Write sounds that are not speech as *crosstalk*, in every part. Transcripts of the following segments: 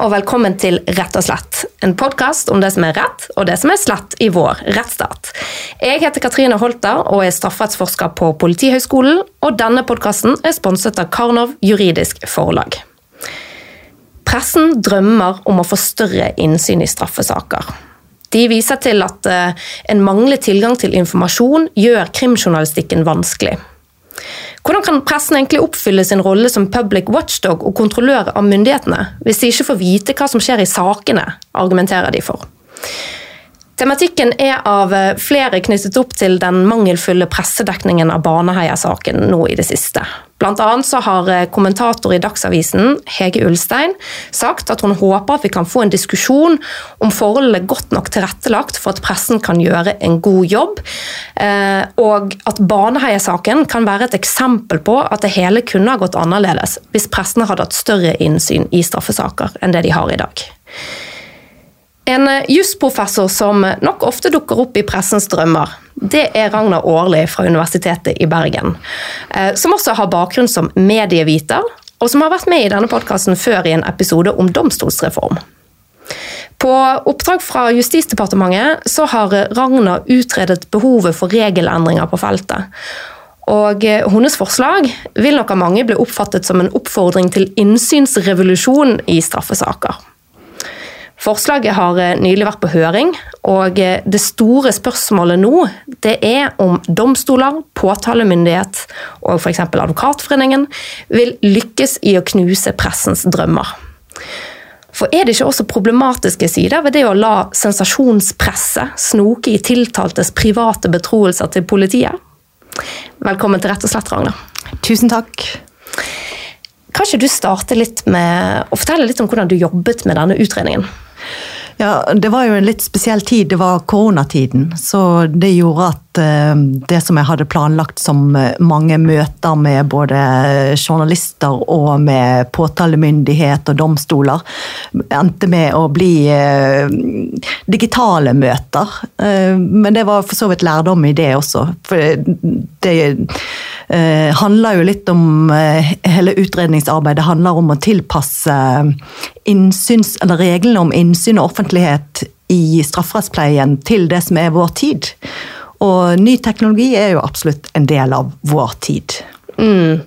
og velkommen til Rett og slett. En podkast om det som er rett og det som er slett i vår rettsstat. Jeg heter Katrine Holter og er strafferettsforsker på Politihøgskolen. Og denne podkasten er sponset av Karnov juridisk forlag. Pressen drømmer om å få større innsyn i straffesaker. De viser til at eh, en manglende tilgang til informasjon gjør krimjournalistikken vanskelig. Hvordan kan pressen egentlig oppfylle sin rolle som public watchdog og kontrollør av myndighetene, hvis de ikke får vite hva som skjer i sakene, argumenterer de for. Tematikken er av eh, flere knyttet opp til den mangelfulle pressedekningen av Baneheia-saken nå i det siste. Blant annet så har eh, kommentator i Dagsavisen, Hege Ulstein, sagt at hun håper at vi kan få en diskusjon om forholdene godt nok tilrettelagt for at pressen kan gjøre en god jobb, eh, og at Baneheia-saken kan være et eksempel på at det hele kunne ha gått annerledes hvis pressen hadde hatt større innsyn i straffesaker enn det de har i dag. En eh, jusprofessor som nok ofte dukker opp i pressens drømmer, det er Ragnar Aarli fra Universitetet i Bergen. Eh, som også har bakgrunn som medieviter, og som har vært med i denne podkasten før i en episode om domstolsreform. På oppdrag fra Justisdepartementet så har Ragnar utredet behovet for regelendringer på feltet. Og eh, hennes forslag vil nok av mange bli oppfattet som en oppfordring til innsynsrevolusjon i straffesaker. Forslaget har eh, nylig vært på høring, og eh, det store spørsmålet nå det er om domstoler, påtalemyndighet og f.eks. Advokatforeningen vil lykkes i å knuse pressens drømmer. For er det ikke også problematiske sider ved det å la sensasjonspresse snoke i tiltaltes private betroelser til politiet? Velkommen til Rett og slett, Ragnar. Tusen takk. Kan ikke du starte litt med å fortelle litt om hvordan du jobbet med denne utredningen? Ja, Det var jo en litt spesiell tid. Det var koronatiden. Så det gjorde at uh, det som jeg hadde planlagt som eh, mange møter med både journalister og med påtalemyndighet og domstoler, endte med å bli uh, digitale møter. Men det var for så vidt lærdom i det også. For det eh, handler jo litt om eh, Hele utredningsarbeidet handler om å tilpasse innsyns, eller reglene om innsyn og offentlighet i strafferettspleien til det som er vår tid. Og ny teknologi er jo absolutt en del av vår tid. Mm.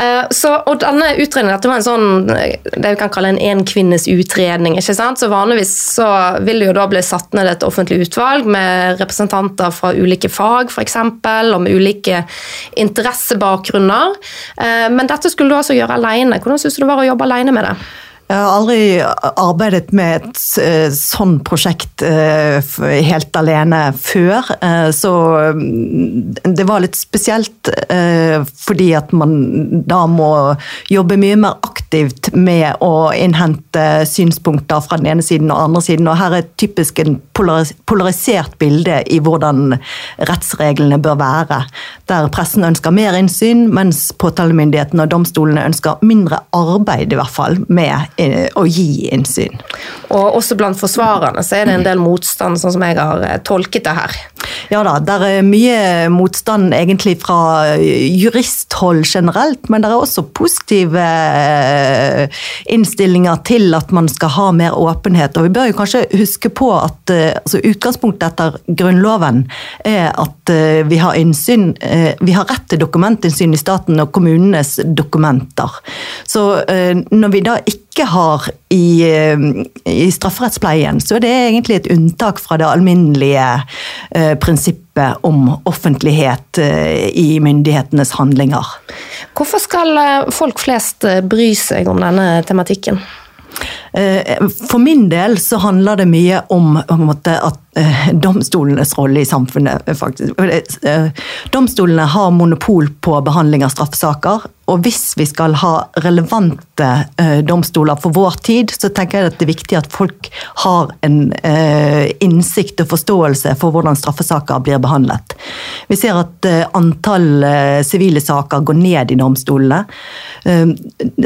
Uh, så, og denne utredningen dette var en sånn, det vi kan kalle en enkvinnes utredning. ikke sant? Så Vanligvis så vil det jo da bli satt ned et offentlig utvalg med representanter fra ulike fag for eksempel, og med ulike interessebakgrunner. Uh, men dette skulle du altså gjøre alene. Hvordan syns du det var å jobbe alene med det? Jeg har aldri arbeidet med et eh, sånn prosjekt eh, helt alene før. Eh, så mm, det var litt spesielt fordi at man da må jobbe mye mer aktivt med å innhente synspunkter fra den ene siden og den andre siden. Og her er typisk en polarisert bilde i hvordan rettsreglene bør være. Der pressen ønsker mer innsyn, mens påtalemyndigheten og domstolene ønsker mindre arbeid, i hvert fall, med å gi innsyn. Og også blant forsvarerne så er det en del motstand, sånn som jeg har eh, tolket det her. Ja da, det er mye motstand egentlig fra juristhold generelt, men det er også positive eh, innstillinger til at man skal ha mer åpenhet. Og vi bør jo kanskje huske på at eh, altså, utgangspunktet etter Grunnloven er at vi har innsyn, vi har rett til dokumentinnsyn i staten og kommunenes dokumenter. Så når vi da ikke ikke har i, eh, i strafferettspleien, så er det egentlig et unntak fra det alminnelige eh, prinsippet om offentlighet eh, i myndighetenes handlinger. Hvorfor skal eh, folk flest eh, bry seg om denne tematikken? For min del så handler det mye om, om at domstolenes rolle i samfunnet. faktisk. Domstolene har monopol på behandling av straffesaker. Og hvis vi skal ha relevante domstoler for vår tid, så tenker jeg at det er viktig at folk har en innsikt og forståelse for hvordan straffesaker blir behandlet. Vi ser at antall sivile saker går ned i domstolene.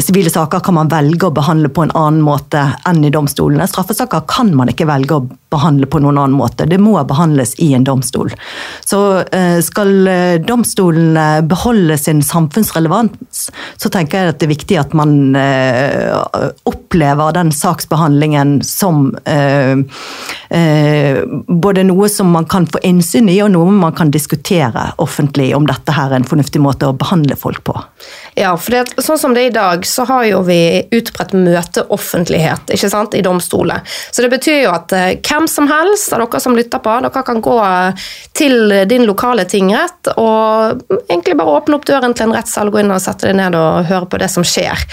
Sivile saker kan man velge å behandle på en annen måte enn i domstolene. Straffesaker kan man ikke velge å behandle på noen annen måte. Det må behandles i en domstol. Så skal domstolene beholde sin samfunnsrelevans, så tenker jeg at det er viktig at man opplever den saksbehandlingen som både noe som man kan få innsyn i, og noe man kan diskutere offentlig om dette her er en fornuftig måte å behandle folk på. Ja, for det, sånn som det er i dag, så har jo vi utbredt møteoffentlighet ikke sant, i domstoler. Så det betyr jo at eh, hvem som helst av dere som lytter på, dere kan gå til din lokale tingrett og egentlig bare åpne opp døren til en rettssal, gå inn og sette deg ned og høre på det som skjer.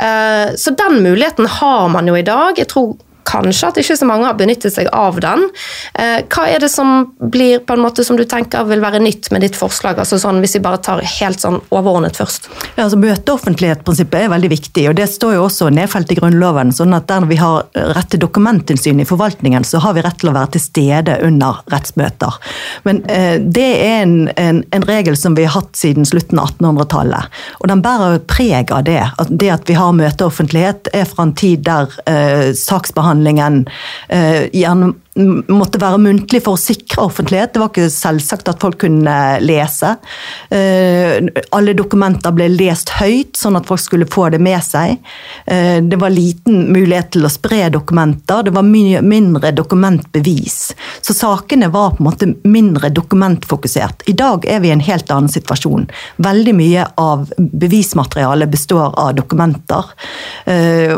Eh, så den muligheten har man jo i dag. Jeg tror kanskje at ikke så mange har benyttet seg av den. Eh, hva er det som blir på en måte som du tenker vil være nytt med ditt forslag? altså sånn, Hvis vi bare tar helt sånn overordnet først. Ja, altså Møteoffentlighetsprinsippet er veldig viktig, og det står jo også nedfelt i Grunnloven. sånn at Der vi har rett til dokumentinnsyn i forvaltningen, så har vi rett til å være til stede under rettsmøter. Men eh, det er en, en, en, regel som vi har hatt siden slutten av 1800-tallet. Og den bærer preg av det. At det at vi har møteoffentlighet er fra en tid der eh, saksbehandling behandlingen Gjennom gjerne måtte være muntlig for å sikre offentlighet. Det var ikke selvsagt at folk kunne lese. Eh, alle dokumenter ble lest høyt, sånn at folk skulle få det med seg. Eh, det var liten mulighet til å spre dokumenter. Det var mye mindre dokumentbevis. Så sakene var på en måte mindre dokumentfokusert. I dag er vi i en helt annen situasjon. Veldig mye av bevismaterialet består av dokumenter.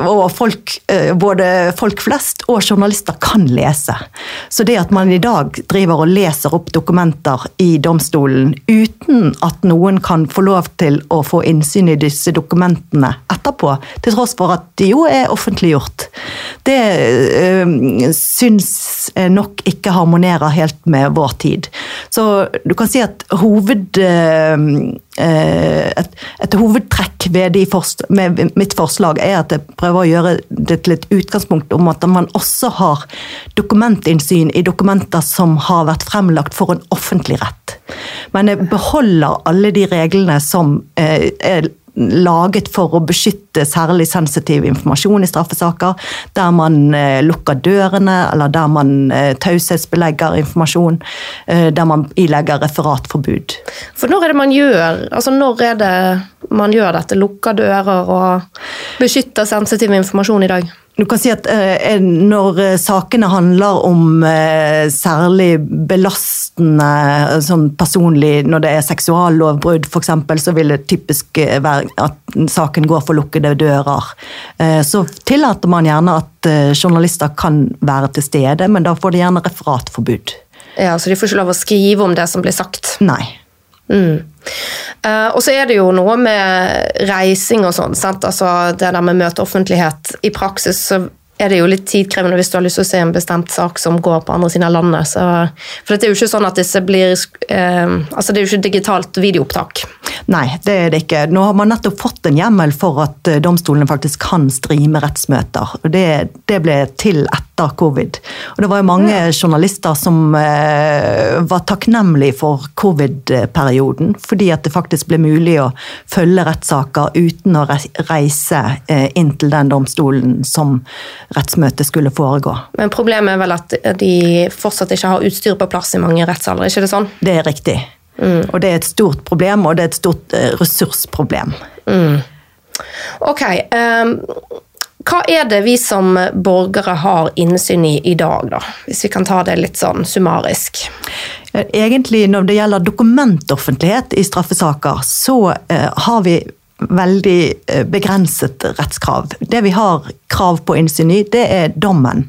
Og folk, både folk flest og journalister kan lese. Så det at man i dag driver og leser opp dokumenter i domstolen uten at noen kan få lov til å få innsyn i disse dokumentene etterpå, til tross for at de jo er offentliggjort, det øh, syns nok ikke harmonerer helt med vår tid. Så du kan si at hoved... Øh, et, et, hovedtrekk ved forst, med mitt forslag er at jeg prøver å gjøre det til et utgangspunkt om at man også har dokumentinnsyn i dokumenter som har vært fremlagt for en offentlig rett. Men jeg beholder alle de reglene som er laget for å beskytte særlig sensitiv informasjon i straffesaker. Der man eh, lukker dørene, eller der man eh, taushetsbelegger informasjon. Eh, der man ilegger referatforbud. For når er det man gjør altså når er det man gjør dette? Lukker dører og beskytter sensitiv informasjon i dag? Du kan si at eh, Når eh, sakene handler om eh, særlig belastende sånn personlig Når det er seksuallovbrudd f.eks., så vil det typisk være at saken går for lukkede dører. Så tillater man gjerne at journalister kan være til stede, men da får de gjerne referatforbud. Ja, Så de får ikke lov å skrive om det som blir sagt? Nei. Mm. Uh, og så er det jo noe med reising og sånn. Altså det der med møteoffentlighet. I praksis så er det jo litt tidkrevende hvis du har lyst til å se en bestemt sak som går på andre siden av landet. Så, for det er jo ikke sånn at disse blir uh, Altså det er jo ikke digitalt videoopptak. Nei, det er det ikke. Nå har man nettopp fått en hjemmel for at eh, domstolene faktisk kan streame rettsmøter. Det, det ble til etter covid. Og det var jo mange ja. journalister som eh, var takknemlige for covid-perioden, fordi at det faktisk ble mulig å følge rettssaker uten å reise eh, inn til den domstolen som rettsmøtet skulle foregå. Men problemet er vel at de fortsatt ikke har utstyr på plass i mange rettssaler, ikke det sånn? Det er riktig. Mm. Og det er et stort problem, og det er et stort eh, ressursproblem. Mm. Ok. Um hva er det vi som borgere har innsyn i i dag, da? Hvis vi kan ta det litt sånn summarisk. Egentlig når det gjelder dokumentoffentlighet i straffesaker, så eh, har vi veldig eh, begrenset rettskrav. Det vi har krav på innsyn i, det er dommen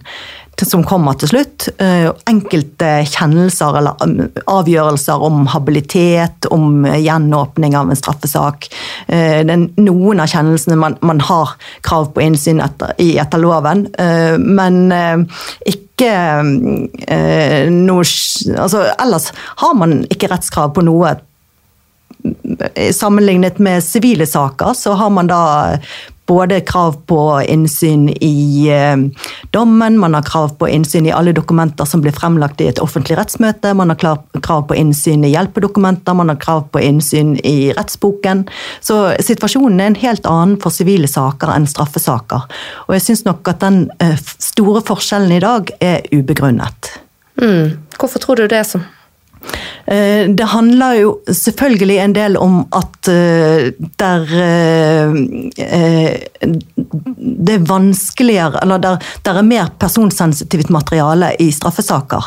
som kommer til slutt. Eh, enkelte kjennelser eller um, avgjørelser om habilitet, om gjenåpning av en straffesak. Eh, noen av kjennelsene man, man har krav på innsyn etter, i etter loven, eh, men ikke noe altså, Ellers har man ikke rettskrav på noe Sammenlignet med sivile saker så har man da både krav på innsyn i eh, dommen, man har krav på innsyn i alle dokumenter som blir fremlagt i et offentlig rettsmøte, man har krav på innsyn i hjelpedokumenter, man har krav på innsyn i rettsboken. Så situasjonen er en helt annen for sivile saker enn straffesaker. Og jeg syns nok at den eh, store forskjellen i dag er ubegrunnet. Mm. Hvorfor tror du det er sånn? Eh, det handler jo selvfølgelig en del om at eh, der eh, Det er vanskeligere Eller der, der er mer personsensitivt materiale i straffesaker.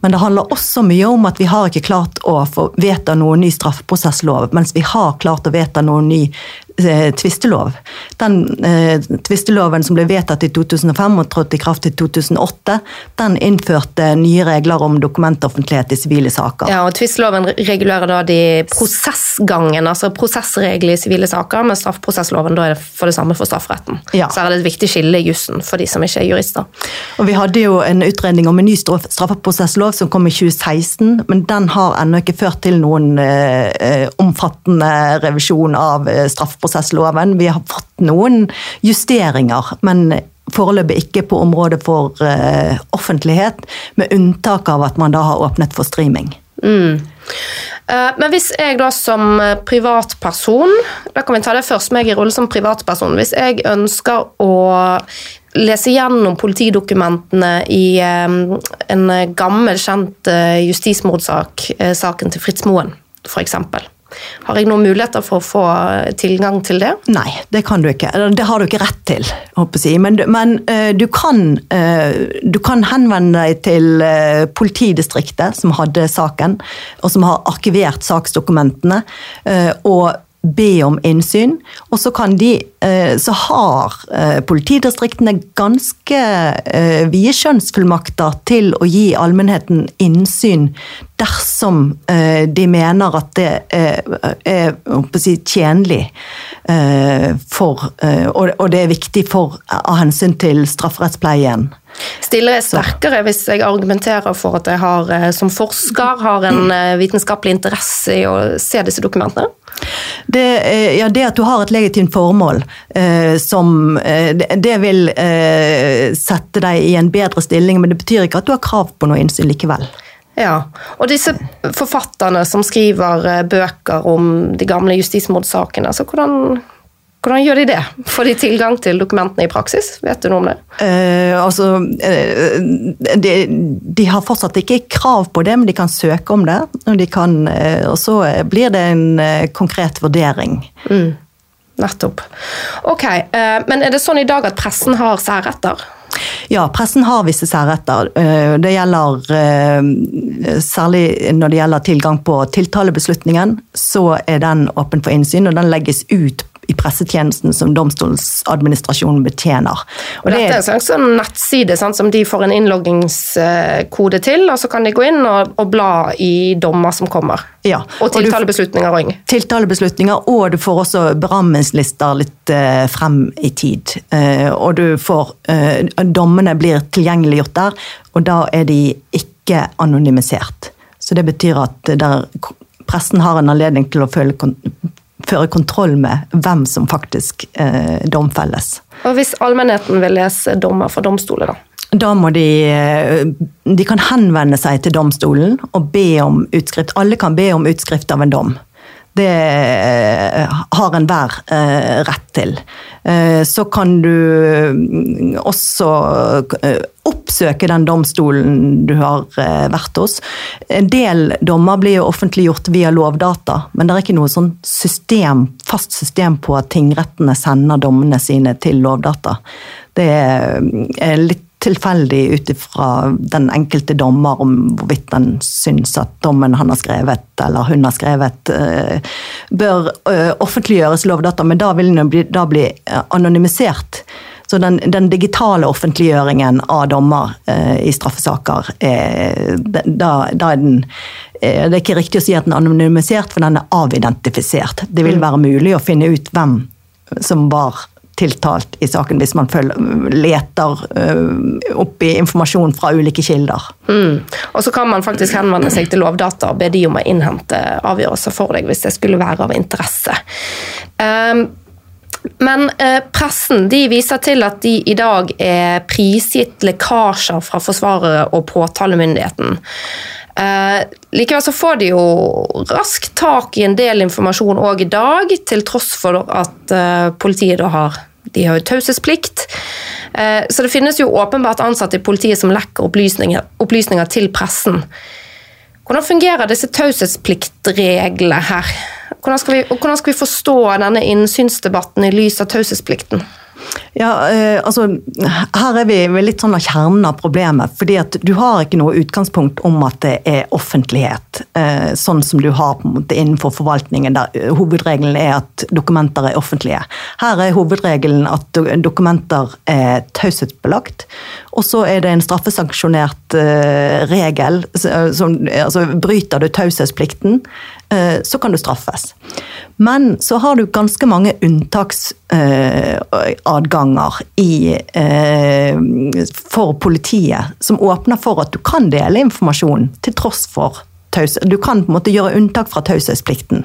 Men det handler også mye om at vi har ikke klart å få vedta noen ny straffeprosesslov, mens vi har klart å vedta noen ny eh, tvistelov. Den eh, tvisteloven som ble vedtatt i 2005 og trådte i kraft i 2008, den innførte nye regler om dokumentoffentlighet i sivile saker. Ja, og Tvisteloven regulerer da de prosessgangen, altså prosessregler i sivile saker, men straffeprosessloven da er det for det samme for strafferetten. Ja. Så her er det et viktig skille i jussen for de som ikke er jurister. Og Vi hadde jo en utredning om en ny straffeprosesslov som kom i 2016, men den har ennå ikke ført til noen eh, eh, omfattende revisjon av eh, straffeprosessloven. Vi har fått noen justeringer, men foreløpig ikke på området for uh, offentlighet, med unntak av at man da har åpnet for streaming. Eh, Men hvis jeg da som eh, privatperson, da kan vi ta det først, meg i rolle som privatperson, hvis jeg ønsker å lese gjennom politidokumentene i en gammel, kjent justismordsak, saken til Fritz Moen, eksempel. Har jeg noen muligheter for å få tilgang til det? Nei, det kan du ikke. Det har du ikke rett til. håper jeg. Men, men eh, du, kan, eh, du kan henvende deg til eh, politidistriktet som hadde saken, og som har arkivert saksdokumentene, eh, og be om innsyn. Og så kan de eh, Så har eh, politidistriktene ganske eh, vide skjønnsfullmakter til å gi allmennheten innsyn dersom de mener at det er, si, tjenlig for og, det er viktig for, av hensyn til strafferettspleien. Stiller jeg sterkere hvis jeg argumenterer for at jeg har, som forsker har en vitenskapelig interesse i å se disse dokumentene? Det, eh, ja, det at du har et legitimt formål, eh, som eh, det, vil eh, sette deg i en bedre stilling, men det betyr ikke at du har krav på noe innsyn likevel. Ja, og disse forfatterne som skriver eh, bøker om de gamle justismordsakene, altså hvordan, hvordan gjør de det? Får de tilgang til dokumentene i praksis? Vet du noe om det? Eh, altså, eh, de, de har fortsatt ikke krav på det, men de kan søke om det. Og, de kan, eh, og så blir det en eh, konkret vurdering. Nettopp. Ok, eh, men er det sånn i dag at pressen har særretter? Ja, pressen har visse særretter. Eh, Det gjelder eh, Særlig når det gjelder tilgang på tiltalebeslutningen, så er den åpen for innsyn, og den legges ut i pressetjenesten som domstolsadministrasjonen betjener. Og dette er en slags sånn nettside sant, som de får en innloggingskode til, og så kan de gå inn og, og bla i dommer som kommer. Ja, Og tiltalebeslutninger òg. tiltalebeslutninger, og du får også berammelslister litt uh, frem i tid. Uh, og du får uh, Dommene blir tilgjengeliggjort der, og da er de ikke anonymisert. Så det betyr at der, pressen har en anledning til å følge, føre kontroll med hvem som faktisk eh, domfelles. Og hvis allmennheten vil lese dommer fra domstoler, da? Da må de eh, De kan henvende seg til domstolen og be om utskrift. Alle kan be om utskrift av en dom. Det eh, har enhver eh, rett til. Eh, Så kan du mm, også oppsøke den domstolen du har vært hos. En del dommer blir jo offentliggjort via Lovdata, men det er ikke noe sånn system, fast system på at tingrettene sender dommene sine til Lovdata. Det er litt tilfeldig ut ifra den enkelte dommer om hvorvidt den syns at dommen han har skrevet eller hun har skrevet, eh, bør eh, offentliggjøres Lovdata, men da vil den bli, da bli eh, anonymisert. Så den, den digitale offentliggjøringen av dommer eh, i straffesaker, eh, da, da er den eh, Det er ikke riktig å si at den er anonymisert, for den er avidentifisert. Det vil være mulig å finne ut hvem som var tiltalt i saken, hvis man følger, leter eh, opp i informasjon fra ulike kilder. Mm. Og så kan man faktisk henvende seg til Lovdata og be de om å innhente avgjørelser for deg hvis det skulle være av interesse. Um, men eh, pressen de viser til at de i dag er prisgitt lekkasjer fra forsvarere og påtalemyndigheten. Eh, likevel så får de jo raskt tak i en del informasjon òg i dag, til tross for at eh, politiet da har De har jo taushetsplikt. Eh, så det finnes jo åpenbart ansatte i politiet som lekker opplysninger, opplysninger til pressen. Hvordan fungerer disse taushetspliktreglene her? Hvordan skal, vi, hvordan skal vi forstå denne innsynsdebatten i lys av taushetsplikten? Ja, eh, altså, Her er vi ved litt sånn av kjernen av problemet. fordi at Du har ikke noe utgangspunkt om at det er offentlighet, eh, sånn som du har på en måte innenfor forvaltningen, der hovedregelen er at dokumenter er offentlige. Her er hovedregelen at dokumenter er taushetsbelagt. Og så er det en straffesanksjonert eh, regel. Som, altså, bryter du taushetsplikten, Eh, så kan du straffes. Men så har du ganske mange unntaksadganger eh, for politiet, som åpner for at du kan dele informasjon til tross for taus. Du kan på en måte gjøre unntak fra taushetsplikten.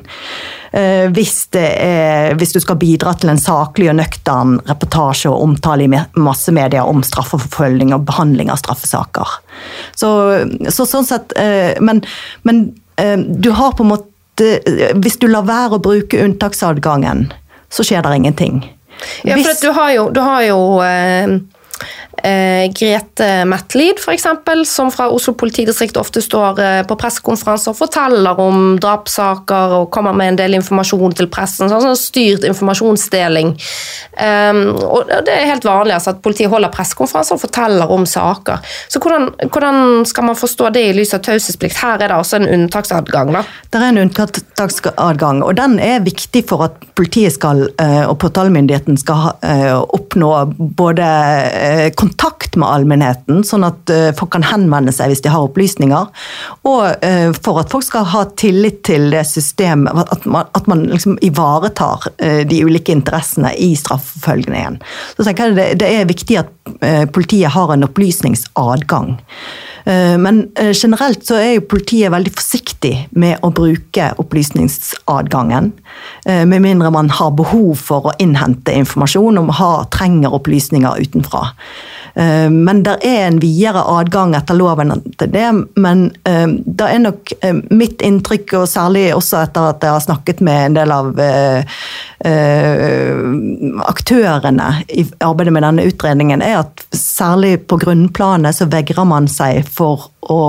Eh, hvis, hvis, du skal bidra til en saklig og nøktern reportasje og omtale i massemedia om straffeforfølging og behandling av straffesaker. Så, så sånn sett Men, men du har på en måte Eh, hvis du lar være å bruke unntaksadgangen, så skjer det ingenting. Ja, for du har jo, du har jo eh, Grete Matlid, f.eks., som fra Oslo politidistrikt ofte står eh, på pressekonferanser og forteller om drapssaker og kommer med en del informasjon til pressen. Sånn, sånn styrt informasjonsdeling. Um, og Det er helt vanlig altså, at politiet holder pressekonferanser og forteller om saker. Så hvordan, hvordan skal man forstå det i lys av taushetsplikt? Her er det også en unntaksadgang. da. Det er en unntaksadgang, og den er viktig for at politiet skal, eh, og påtalemyndigheten skal oppnå både kontakt med allmennheten, sånn at eh, folk kan henvende seg hvis de har opplysninger. Og eh, for at folk skal ha tillit til det systemet, at man, at man liksom ivaretar eh, de ulike interessene i straffeforfølgningen. Så tenker jeg det, det er viktig at politiet har en opplysningsadgang. Men generelt så er jo politiet veldig forsiktig med å bruke opplysningsadgangen. Med mindre man har behov for å innhente informasjon og trenger opplysninger utenfra. Eh, men det er en videre adgang etter loven til det. Men eh, det er nok eh, mitt inntrykk, og særlig også etter at jeg har snakket med en del av aktørene i arbeidet med denne utredningen, er at særlig på grunnplanet så vegrer man seg for å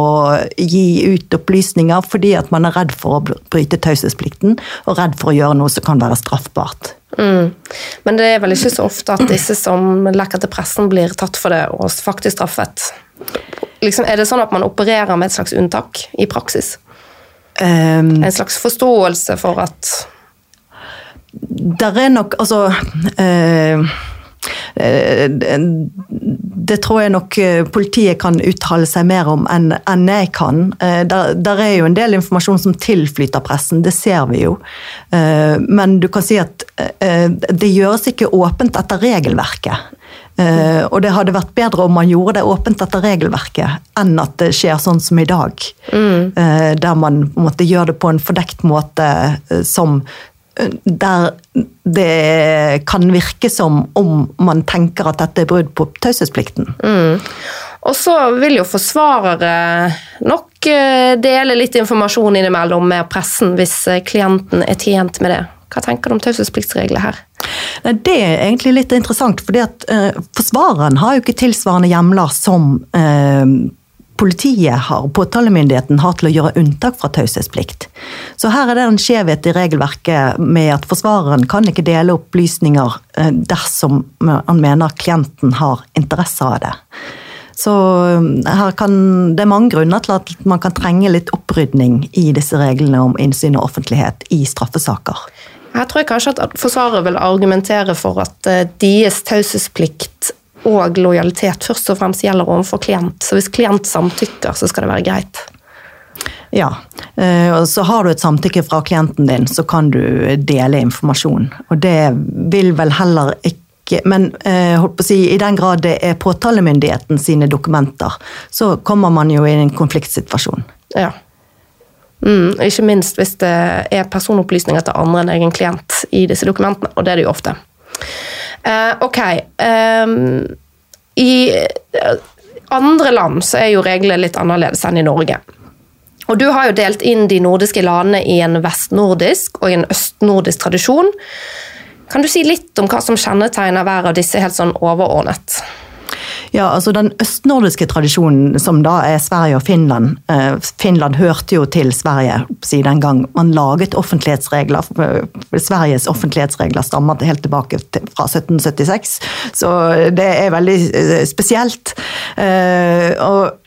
gi ut opplysninger fordi at man er redd for å bryte taushetsplikten og redd for å gjøre noe som kan være straffbart. Mm. Men det er vel ikke så ofte at disse som lekker til pressen, blir tatt for det og faktisk straffet. Liksom, er det sånn at man opererer med et slags unntak i praksis? Um, en slags forståelse for at Der er nok Altså uh, det tror jeg nok eh, politiet kan uttale seg mer om enn, jeg kan. Eh, der, der, er jo en del informasjon som tilflyter pressen, det ser vi jo. Men du kan si at det gjøres ikke åpent etter regelverket. og det hadde vært bedre om man gjorde det åpent etter regelverket, enn at det skjer sånn som i dag. Mm. der man måtte gjøre det på en fordekt måte som der det kan virke som om man tenker at dette er brudd på taushetsplikten. Mm. Og så vil jo forsvarere nok eh, dele litt informasjon innimellom med pressen hvis eh, klienten er tjent med det. Hva tenker du om taushetspliktsregler her? Det er egentlig litt interessant, fordi at uh, forsvareren har jo ikke tilsvarende hjemler som uh, politiet har, påtalemyndigheten har til å gjøre unntak fra taushetsplikt. Så her er det en skjevhet i regelverket med at forsvareren kan ikke dele opplysninger eh, dersom han mener klienten har interesse av det. Så eh, kan, det er mange grunner til at man kan trenge litt opprydning i disse reglene om innsyn og offentlighet i straffesaker. Her tror jeg kanskje at forsvaret vil argumentere for at eh, deres taushetsplikt og lojalitet først og fremst gjelder overfor klient. Så hvis klient samtykker, så skal det være greit. Ja, eh, og så har du et samtykke fra klienten din, så kan du dele informasjon. Og det vil vel heller ikke men eh, si, i den grad det er påtalemyndigheten sine dokumenter, så kommer man jo i en konfliktsituasjon. Ja. Mm, ikke minst hvis det er personopplysninger til andre enn egen klient i disse dokumentene, og det er det jo ofte. Uh, ok. Um, I eh, andre land så er jo reglene litt annerledes enn i Norge. Og du har jo delt inn de nordiske landene i en vestnordisk og en østnordisk tradisjon. Kan du si litt om hva som kjennetegner hver av disse helt sånn overordnet? Ja, altså Den østnordiske tradisjonen, som da er Sverige og Finland eh, Finland hørte jo til Sverige siden den gang man laget offentlighetsregler. Sveriges offentlighetsregler stammer helt tilbake fra 1776, så det er veldig eh, spesielt. Og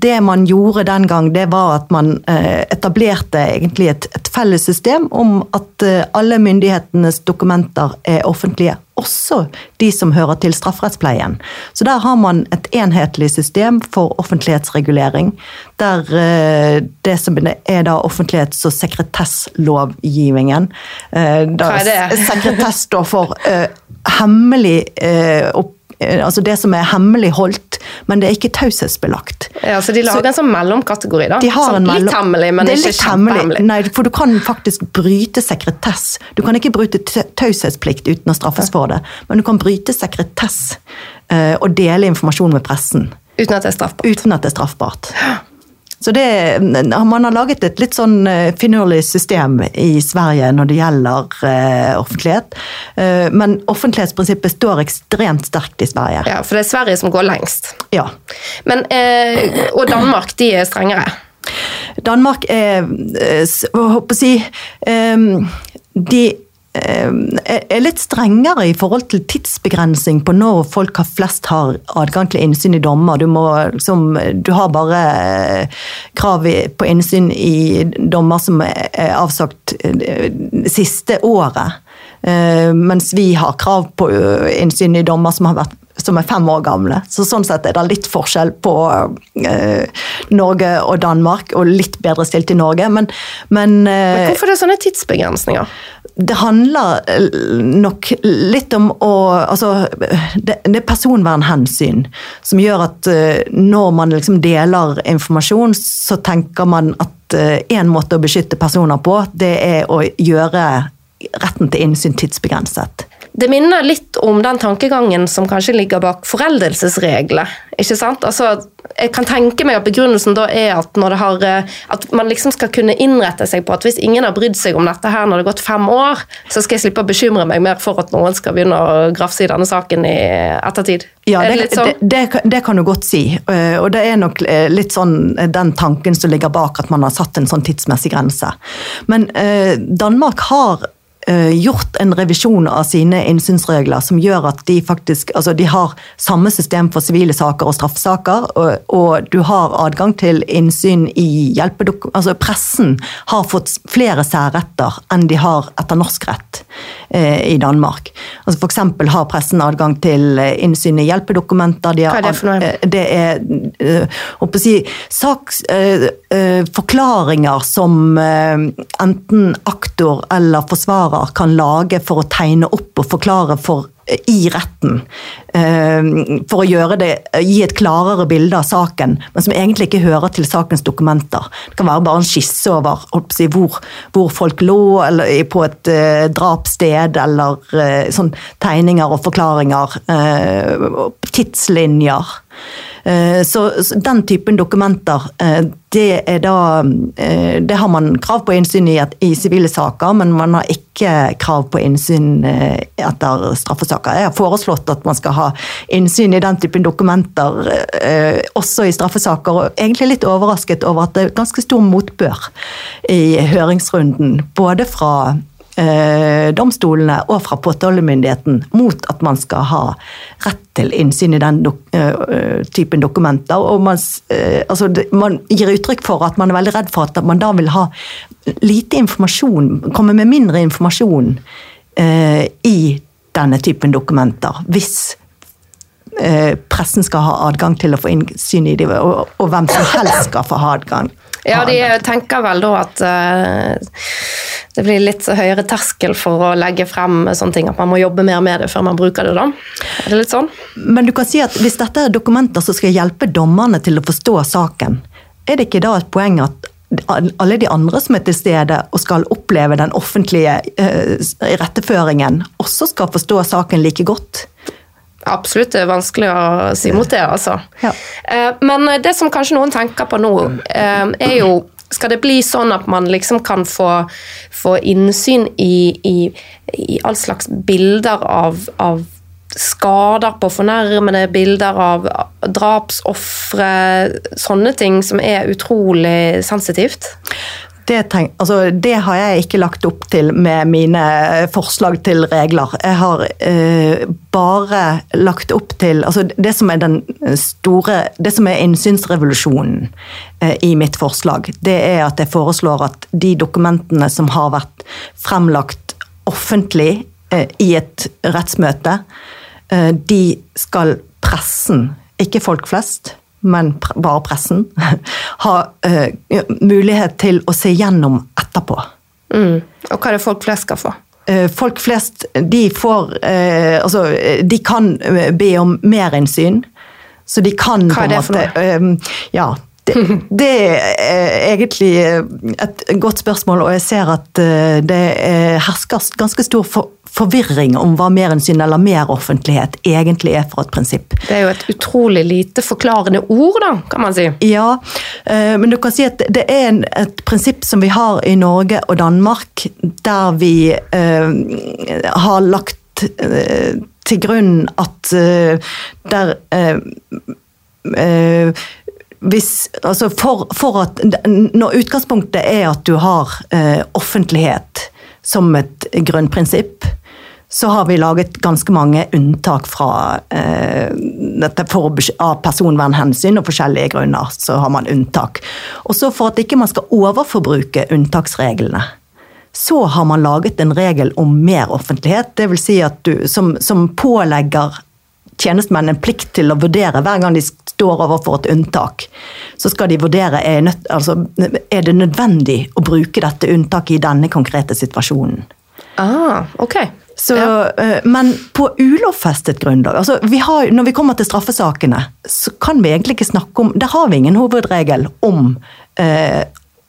det man gjorde den gang, det var at man eh, etablerte egentlig et, et felles system om at eh, alle myndighetenes dokumenter er offentlige. Også de som hører til strafferettspleien. Så der har man et enhetlig system for offentlighetsregulering. Der eh, det som er da offentlighets- og sekretesslovgivningen Hva er det? Sekretess står for hemmelig opp altså det som er hemmeligholdt, men det er ikke taushetsbelagt. Ja, så de lager så, en sånn mellomkategori, da? De har sånn, mellom, litt hemmelig, men ikke kjempehemmelig? Nei, for du kan faktisk bryte sekretess. Du kan ikke bryte taushetsplikt uten å straffes for det, men du kan bryte sekretess uh, og dele informasjon med pressen. Uten at det er straffbart? Uten at det er straffbart. Så det, Man har laget et litt sånn eh, finurlig system i Sverige når det gjelder uh, offentlighet. Uh, men offentlighetsprinsippet står ekstremt sterkt i Sverige. Ja, For det er Sverige som går lengst. Ja. Men, uh, og Danmark, de er strengere? Danmark er Hva håper å si De Eh, er litt strengere i forhold til tidsbegrensning på når folk har flest har adgang til innsyn i dommer. Du, må, liksom, du har bare eh, krav på innsyn i dommer som er avsagt eh, siste året. Mens vi har krav på innsyn i dommer som, vært, som er fem år gamle. Så sånn sett er det litt forskjell på Norge og Danmark, og litt bedre stilt i Norge. Men, men, men hvorfor er det sånne tidsbegrensninger? Det handler eh, nok litt om å Altså, det, det er personvernhensyn som gjør at uh, når man liksom deler informasjon, så tenker man at én uh, måte å beskytte personer på, det er å gjøre retten til innsyn tidsbegrenset. Det minner litt om den tankegangen som kanskje ligger bak foreldelsesregler. ikke sant? Altså, jeg kan tenke meg at begrunnelsen da er at, har, eh, at, man liksom skal kunne innrette seg på at hvis ingen har brydd seg om dette her når det har gått fem år, så skal jeg slippe å bekymre meg mer for at noen skal begynne å grafse i denne saken i ettertid. Ja, det, sånn? det, det, det, kan du godt si. Eh, og det er nok eh, litt sånn den tanken som ligger bak at man har satt en sånn tidsmessig grense. Men eh, Danmark har gjort en revisjon av sine innsynsregler som gjør at de faktisk altså de har samme system for sivile saker og straffesaker, og, og, du har adgang til innsyn i hjelpedok... Altså pressen har fått flere særretter enn de har etter norsk rett eh, i Danmark. Altså for eksempel har pressen adgang til eh, innsyn i hjelpedokumenter. De Hva er det for noe? Det er øh, å si, saks, øh, øh, forklaringer som enten aktor eller forsvarer forklarer kan lage for å tegne opp og forklare for i retten. Eh, for å det, gi et klarere bilde av saken, men som egentlig ikke hører til sakens dokumenter. Det kan være bare en skisse over si, hvor, hvor, folk lå, eller på et uh, drapssted, eller uh, sånn tegninger og forklaringer. Uh, tidslinjer. Eh, så den typen dokumenter, eh, det er da eh, Det har man krav på innsyn i i sivile saker, men man har ikke krav på innsyn etter straffesaker. Jeg har foreslått at man skal ha innsyn i den typen dokumenter også i straffesaker, og egentlig litt overrasket over at det er ganske stor motbør i høringsrunden. Både fra domstolene og fra påtalemyndigheten mot at man skal ha rett til innsyn i den dok uh, typen dokumenter. Og man, uh, altså, man, gir uttrykk for at man er veldig redd for at man da vil ha lite informasjon, komme med mindre informasjon uh, i denne typen dokumenter. Hvis pressen skal ha adgang til å få innsyn i dem, og, og hvem som helst skal få ha adgang. Ja, de tenker vel da at det blir litt høyere terskel for å legge frem sånne ting, at man må jobbe mer med det før man bruker det. da. Er det litt sånn? Men du kan si at hvis dette er dokumenter som skal hjelpe dommerne til å forstå saken, er det ikke da et poeng at alle de andre som er til stede og skal oppleve den offentlige uh, retteføringen, også skal forstå saken like godt? Absolutt, det er vanskelig å si mot det, altså. Ja. Uh, men det som kanskje noen tenker på nå, uh, er jo Skal det bli sånn at man liksom kan få, få innsyn i, i, i all slags bilder av, av skader på fornærmede, bilder av drapsofre, sånne ting som er utrolig sensitivt? Det, tenk, altså, det, har jeg ikke lagt opp til med mine forslag til regler. Jeg har eh, bare lagt opp til altså, Det som er den store Det som er innsynsrevolusjonen eh, i mitt forslag, det er at jeg foreslår at de dokumentene som har vært fremlagt offentlig eh, i et rettsmøte, eh, de skal pressen, ikke folk flest, men bare pressen, *laughs* har uh, mulighet til å se gjennom etterpå. Mm. Og hva er det folk flest skal få? Uh, folk flest de får uh, Altså, de kan be om merinnsyn. Så de kan Hva er det for noe? ja, det, *laughs* det, er egentlig et godt spørsmål, og jeg ser at det hersker ganske stor for, forvirring om hva merinnsyn eller meroffentlighet egentlig er for et prinsipp. Det er jo et utrolig lite forklarende ord, da, kan man si. Ja, men du kan si at det er et prinsipp som vi har i Norge og Danmark, der vi uh, har lagt uh, til grunn at der hvis, altså for, for, at Når utgangspunktet er at du har offentlighet som et grunnprinsipp, så har vi laget ganske mange unntak fra eh, dette for, av personvernhensyn og forskjellige grunner. så har man unntak. Og så For at ikke man skal overforbruke unntaksreglene, så har man laget en regel om mer offentlighet. Dvs. Si at du, som, som pålegger tjenestemenn en plikt til å vurdere hver gang de står overfor et unntak. Så skal de vurdere er, nødt, altså, er det nødvendig å bruke dette unntaket i denne konkrete situasjonen. Ah, ok. Så, ja. Eh, men på ulovfestet grunnlag altså vi har, Når vi kommer til straffesakene, så kan vi egentlig ikke snakke om Der har vi ingen hovedregel om eh,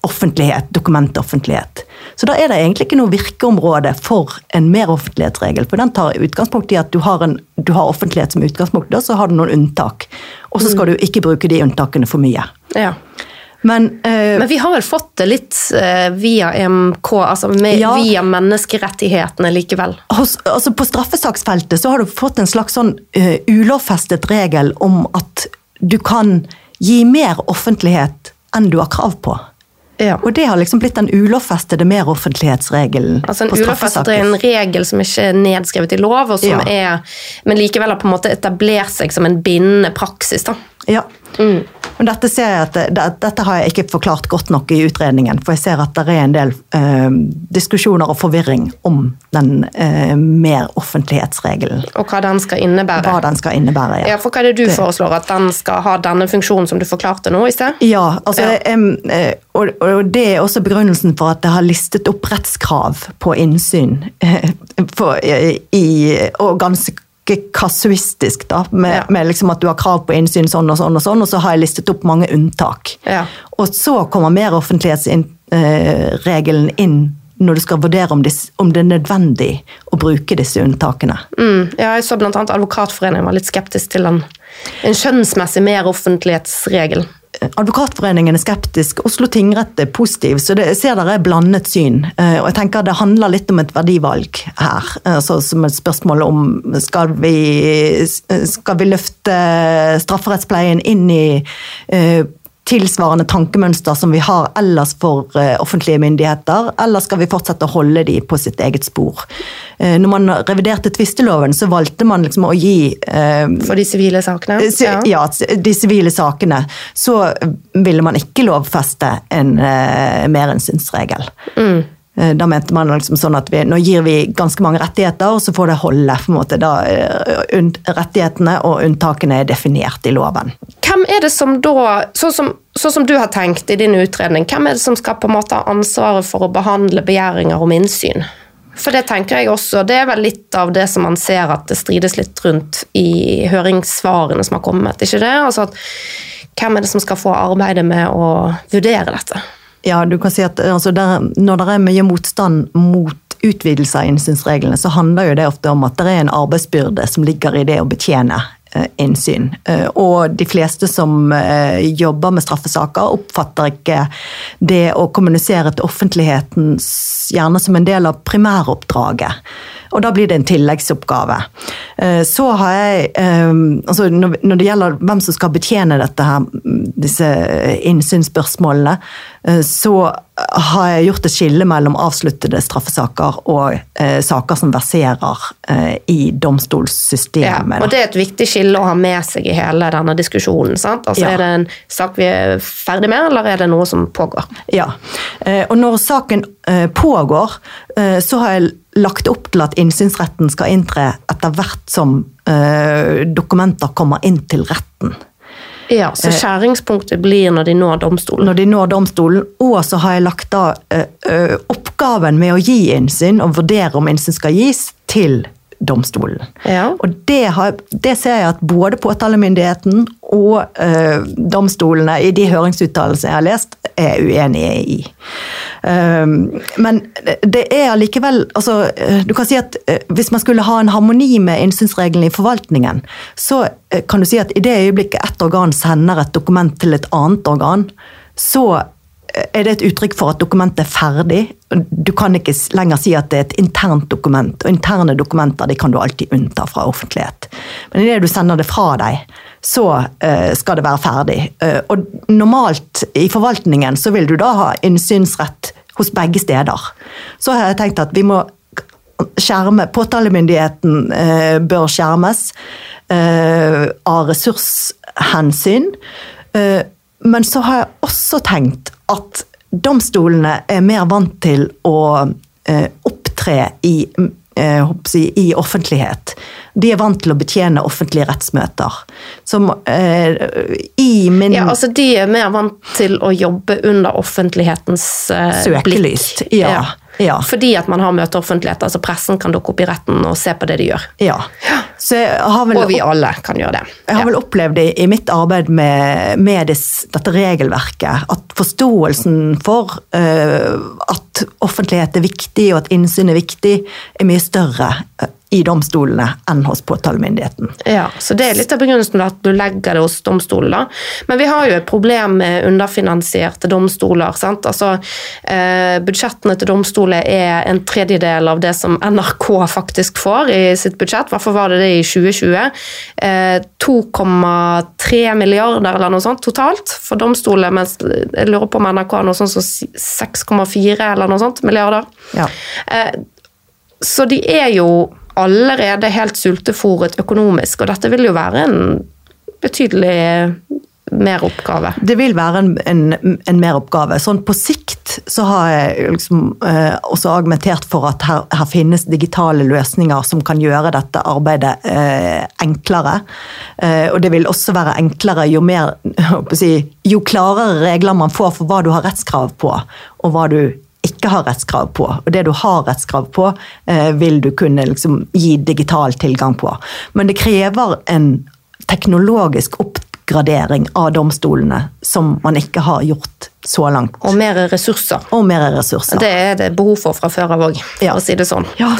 offentlighet, dokumentoffentlighet. Så da er det egentlig ikke noe virkeområde for en meroffentlighetsregel. For den tar utgangspunkt i at du har, en, du har offentlighet som utgangspunkt, og så har du noen unntak. Og så skal mm. du ikke bruke de unntakene for mye. Ja. Men, uh, Men, vi har vel fått det litt uh, via EMK, altså med, ja, via menneskerettighetene likevel? Hos, altså på straffesaksfeltet så har du fått en slags sånn uh, ulovfestet regel om at du kan gi mer offentlighet enn du har krav på. Ja. Og det har liksom blitt den ulovfestede meroffentlighetsregelen. Altså En ulovfestet er en regel som ikke er nedskrevet i lov, og som ja. er, men likevel har på en måte etablert seg som en bindende praksis. da. Ja. Mm. Men dette, ser jeg at, det, dette har jeg ikke forklart godt nok i utredningen, for jeg ser at det er en del eh, diskusjoner og forvirring om den eh, offentlighetsregelen. Og hva den skal innebære. Hva den skal innebære, ja. ja for hva er det du det. foreslår? At den skal ha denne funksjonen som du forklarte nå i sted? Ja, altså, ja. Eh, og, og, det er også begrunnelsen for at jeg har listet opp rettskrav på innsyn. Eh, for, i, og ganske kasuistisk, da, med, ja. med liksom at du har krav på innsyn sånn og sånn, og sånn, og så har jeg listet opp mange unntak. Ja. Og så kommer meroffentlighetsregelen inn når du skal vurdere om, det er nødvendig å bruke disse unntakene. Mm, ja, jeg så bl.a. Advokatforeningen var litt skeptisk til en, en skjønnsmessig meroffentlighetsregel. Advokatforeningen er skeptisk, Oslo tingrett er positiv, så det, jeg ser der er blandet syn. Eh, og jeg tenker Det handler litt om et verdivalg her. så, som et spørsmål om skal vi, skal vi løfte strafferettspleien inn i tilsvarende tankemønster som vi har ellers for uh, offentlige myndigheter, eller skal vi fortsette å holde de på sitt eget spor? Uh, når man reviderte tvisteloven, så valgte man liksom å gi uh, For de sivile sakene? ja. ja, de sivile sakene. Så ville man ikke lovfeste en merensynsregel. Mm. Eh, da mente man liksom sånn at vi, nå gir vi ganske mange rettigheter, og så får det holde. på en måte da eh, Rettighetene og unntakene er definert i loven. Hvem er det som da, sånn som, sånn som du har tenkt i din utredning, hvem er det som skal på en måte ha ansvaret for å behandle begjæringer om innsyn? For det tenker jeg også, det er vel litt av det som man ser at det strides litt rundt i høringssvarene som har kommet, ikke det? Altså at, hvem er det som skal få arbeidet med å vurdere dette? Ja, du kan si at altså, der, Når det er mye motstand mot utvidelse av innsynsreglene, så handler jo det ofte om at det er en arbeidsbyrde som ligger i det å betjene eh, innsyn. Eh, og de fleste som eh, jobber med straffesaker, oppfatter ikke det å kommunisere til offentligheten gjerne som en del av primæroppdraget. Og da blir det en tilleggsoppgave. Så har jeg altså Når det gjelder hvem som skal betjene dette her, disse innsynsspørsmålene, så har jeg gjort et skille mellom avsluttede straffesaker og eh, saker som verserer eh, i domstolssystemet. Ja, og Det er et viktig skille å ha med seg i hele denne diskusjonen. sant? Altså, ja. Er det en sak vi er ferdig med, eller er det noe som pågår? Ja, eh, og når saken eh, pågår, eh, så har jeg lagt opp til at innsynsretten skal inntre etter hvert som eh, dokumenter kommer inn til retten. Ja, Så eh, skjæringspunktet blir når de når domstolen? Når de når domstolen, og så har jeg lagt da uh, oppgaven med å gi innsyn og vurdere om innsyn skal gis, til domstolen. Ja. Og det, har, det, ser jeg at både påtalemyndigheten og uh, domstolene i de høringsuttalelsene jeg har lest, er uenige i. Um, men det er allikevel altså, Du kan si at uh, hvis man skulle ha en harmoni med innsynsreglene i forvaltningen, så uh, kan du si at i det øyeblikket ett organ sender et dokument til et annet organ, så er det et uttrykk for at dokumentet er ferdig. Du kan ikke lenger si at det er et internt dokument, og interne dokumenter kan du alltid unnta fra offentlighet. Men idet du sender det fra deg, så uh, skal det være ferdig. Uh, og normalt i forvaltningen så vil du da ha innsynsrett hos begge steder. Så har jeg tenkt at vi må skjerme Påtalemyndigheten uh, bør skjermes av ressurshensyn. Men så har jeg også tenkt at domstolene er mer vant til å eh, opptre i, eh, i offentlighet. De er vant til å betjene offentlige rettsmøter. Som eh, i min Ja, altså de er mer vant til å jobbe under offentlighetens eh, Søkelyst, Ja. ja. Ja. Fordi at man har møteoffentlighet. altså Pressen kan dukke opp i retten og se på det de gjør. Ja. og vi alle kan gjøre det. Jeg har vel opplevd i, i mitt arbeid med, med dette regelverket at forståelsen for uh, at offentlighet er viktig og at innsyn er viktig, er mye større i domstolene enn hos påtalemyndigheten. Ja, så Det er litt av begrunnelsen at du legger det hos domstolene. Men vi har jo et problem med underfinansierte domstoler. sant? Altså, eh, Budsjettene til domstoler er en tredjedel av det som NRK faktisk får i sitt budsjett. Hvorfor var det det i 2020? Eh, 2,3 milliarder eller noe sånt totalt for domstoler, mens jeg lurer på om NRK har noe sånt som 6,4 eller noe sånt milliarder. Ja. Eh, så de er jo allerede helt sultefòret økonomisk, og dette vil jo være en betydelig meroppgave. Det vil være en, en, en meroppgave. Sånn på sikt så har jeg liksom, eh, også argumentert for at her, her, finnes digitale løsninger som kan gjøre dette arbeidet eh, enklere. Eh, og det vil også være enklere jo mer *laughs* si, Jo klarere regler man får for hva du har rettskrav på, og hva du ikke har rettskrav på. Og det du har rettskrav på, eh, vil du kunne liksom gi digital tilgang på. Men det krever en teknologisk oppgradering av domstolene som man ikke har gjort så langt. Og mer ressurser. Og mer ressurser. Det er det behov for fra før av òg, for ja. å si det sånn. Ja.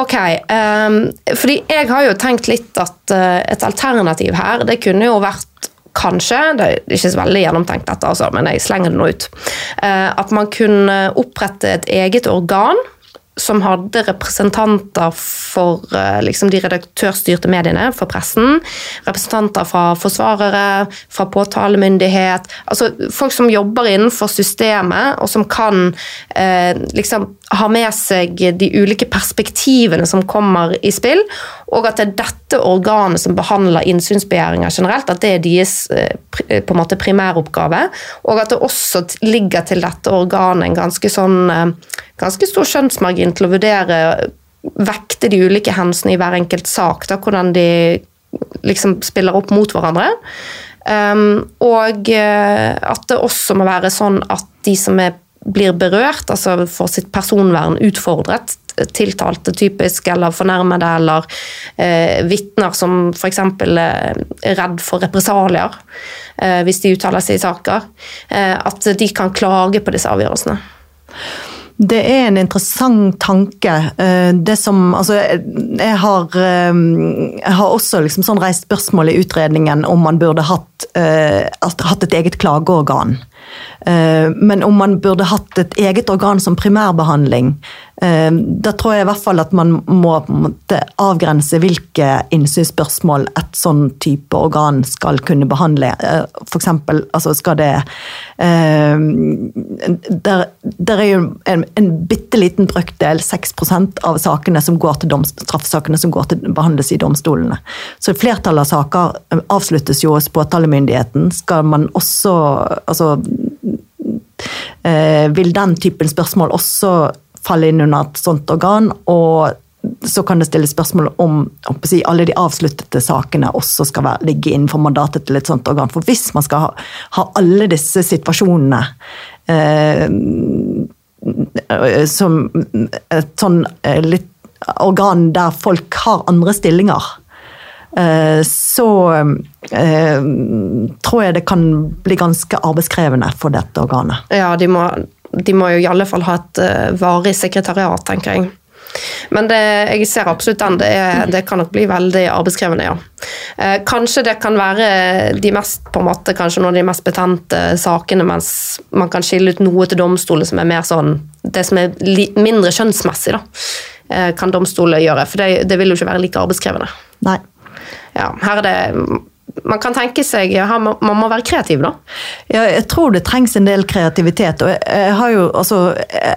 Ok, um, fordi jeg har jo tenkt litt at uh, et alternativ her, det kunne jo vært kanskje, det er ikke så veldig gjennomtenkt dette, altså, men jeg slenger det nå ut, eh, at man kunne opprette et eget organ som hadde representanter for eh, liksom, de redaktørstyrte mediene, for pressen. Representanter fra forsvarere, fra påtalemyndighet. Altså folk som jobber innenfor systemet, og som kan eh, liksom ha med seg de ulike perspektivene som kommer i spill. Og at det er dette organet som behandler innsynsbegjæringer generelt, at det er deres eh, på en måte primæroppgave. Og at det også ligger til dette organet en ganske sånn eh, ganske stor skjønnsmargin til å vurdere vekte de ulike hensene i hver enkelt sak. Da, hvordan de liksom spiller opp mot hverandre. Um, og uh, at det også må være sånn at de som er, blir berørt, altså får sitt personvern utfordret, tiltalte typisk, eller fornærmede, eller uh, vitner som f.eks. er redd for represalier uh, hvis de uttaler seg i saker, uh, at de kan klage på disse avgjørelsene. Det er en interessant tanke. Eh, det som Altså, jeg har, eh, jeg har også liksom sånn reist spørsmål i utredningen om man burde hatt, eh, hatt et eget klageorgan. Men om man burde hatt et eget organ som primærbehandling, da tror jeg i hvert fall at man må avgrense hvilke innsynsspørsmål et sånn type organ skal kunne behandle. For eksempel, Altså skal det ehm, der, der, er jo en, en bitte liten brøkdel, 6% av sakene som går til straffesakene som går til behandles i domstolene. Så flertallet av saker eh, avsluttes jo hos påtalemyndigheten. Skal man også altså, eh, vil den typen spørsmål også falle inn under et sånt organ. og så kan det stilles spørsmål om si, alle de avsluttede sakene også skal være, ligge innenfor mandatet til et sånt organ. For hvis man skal ha, ha alle disse situasjonene eh, som et sånn eh, litt organ der folk har andre stillinger, eh, så eh, tror jeg det kan bli ganske arbeidskrevende for dette organet. Ja, de må de må jo i alle fall ha et uh, varig sekretariat, tenker jeg. Men det, jeg ser absolutt den. Det, er, det, kan nok bli veldig arbeidskrevende, ja. Eh, kanskje det kan være de mest, på en måte, kanskje noen av de mest betente sakene, mens man kan skille ut noe til domstolen som er mer sånn Det som er li, mindre skjønnsmessig, da, eh, kan domstolen gjøre. For det, det, vil jo ikke være like arbeidskrevende. Nei. Ja, her er det man kan tenke seg ja, Man må være kreativ, da? Ja, jeg tror det trengs en del kreativitet. og Jeg har jo, altså,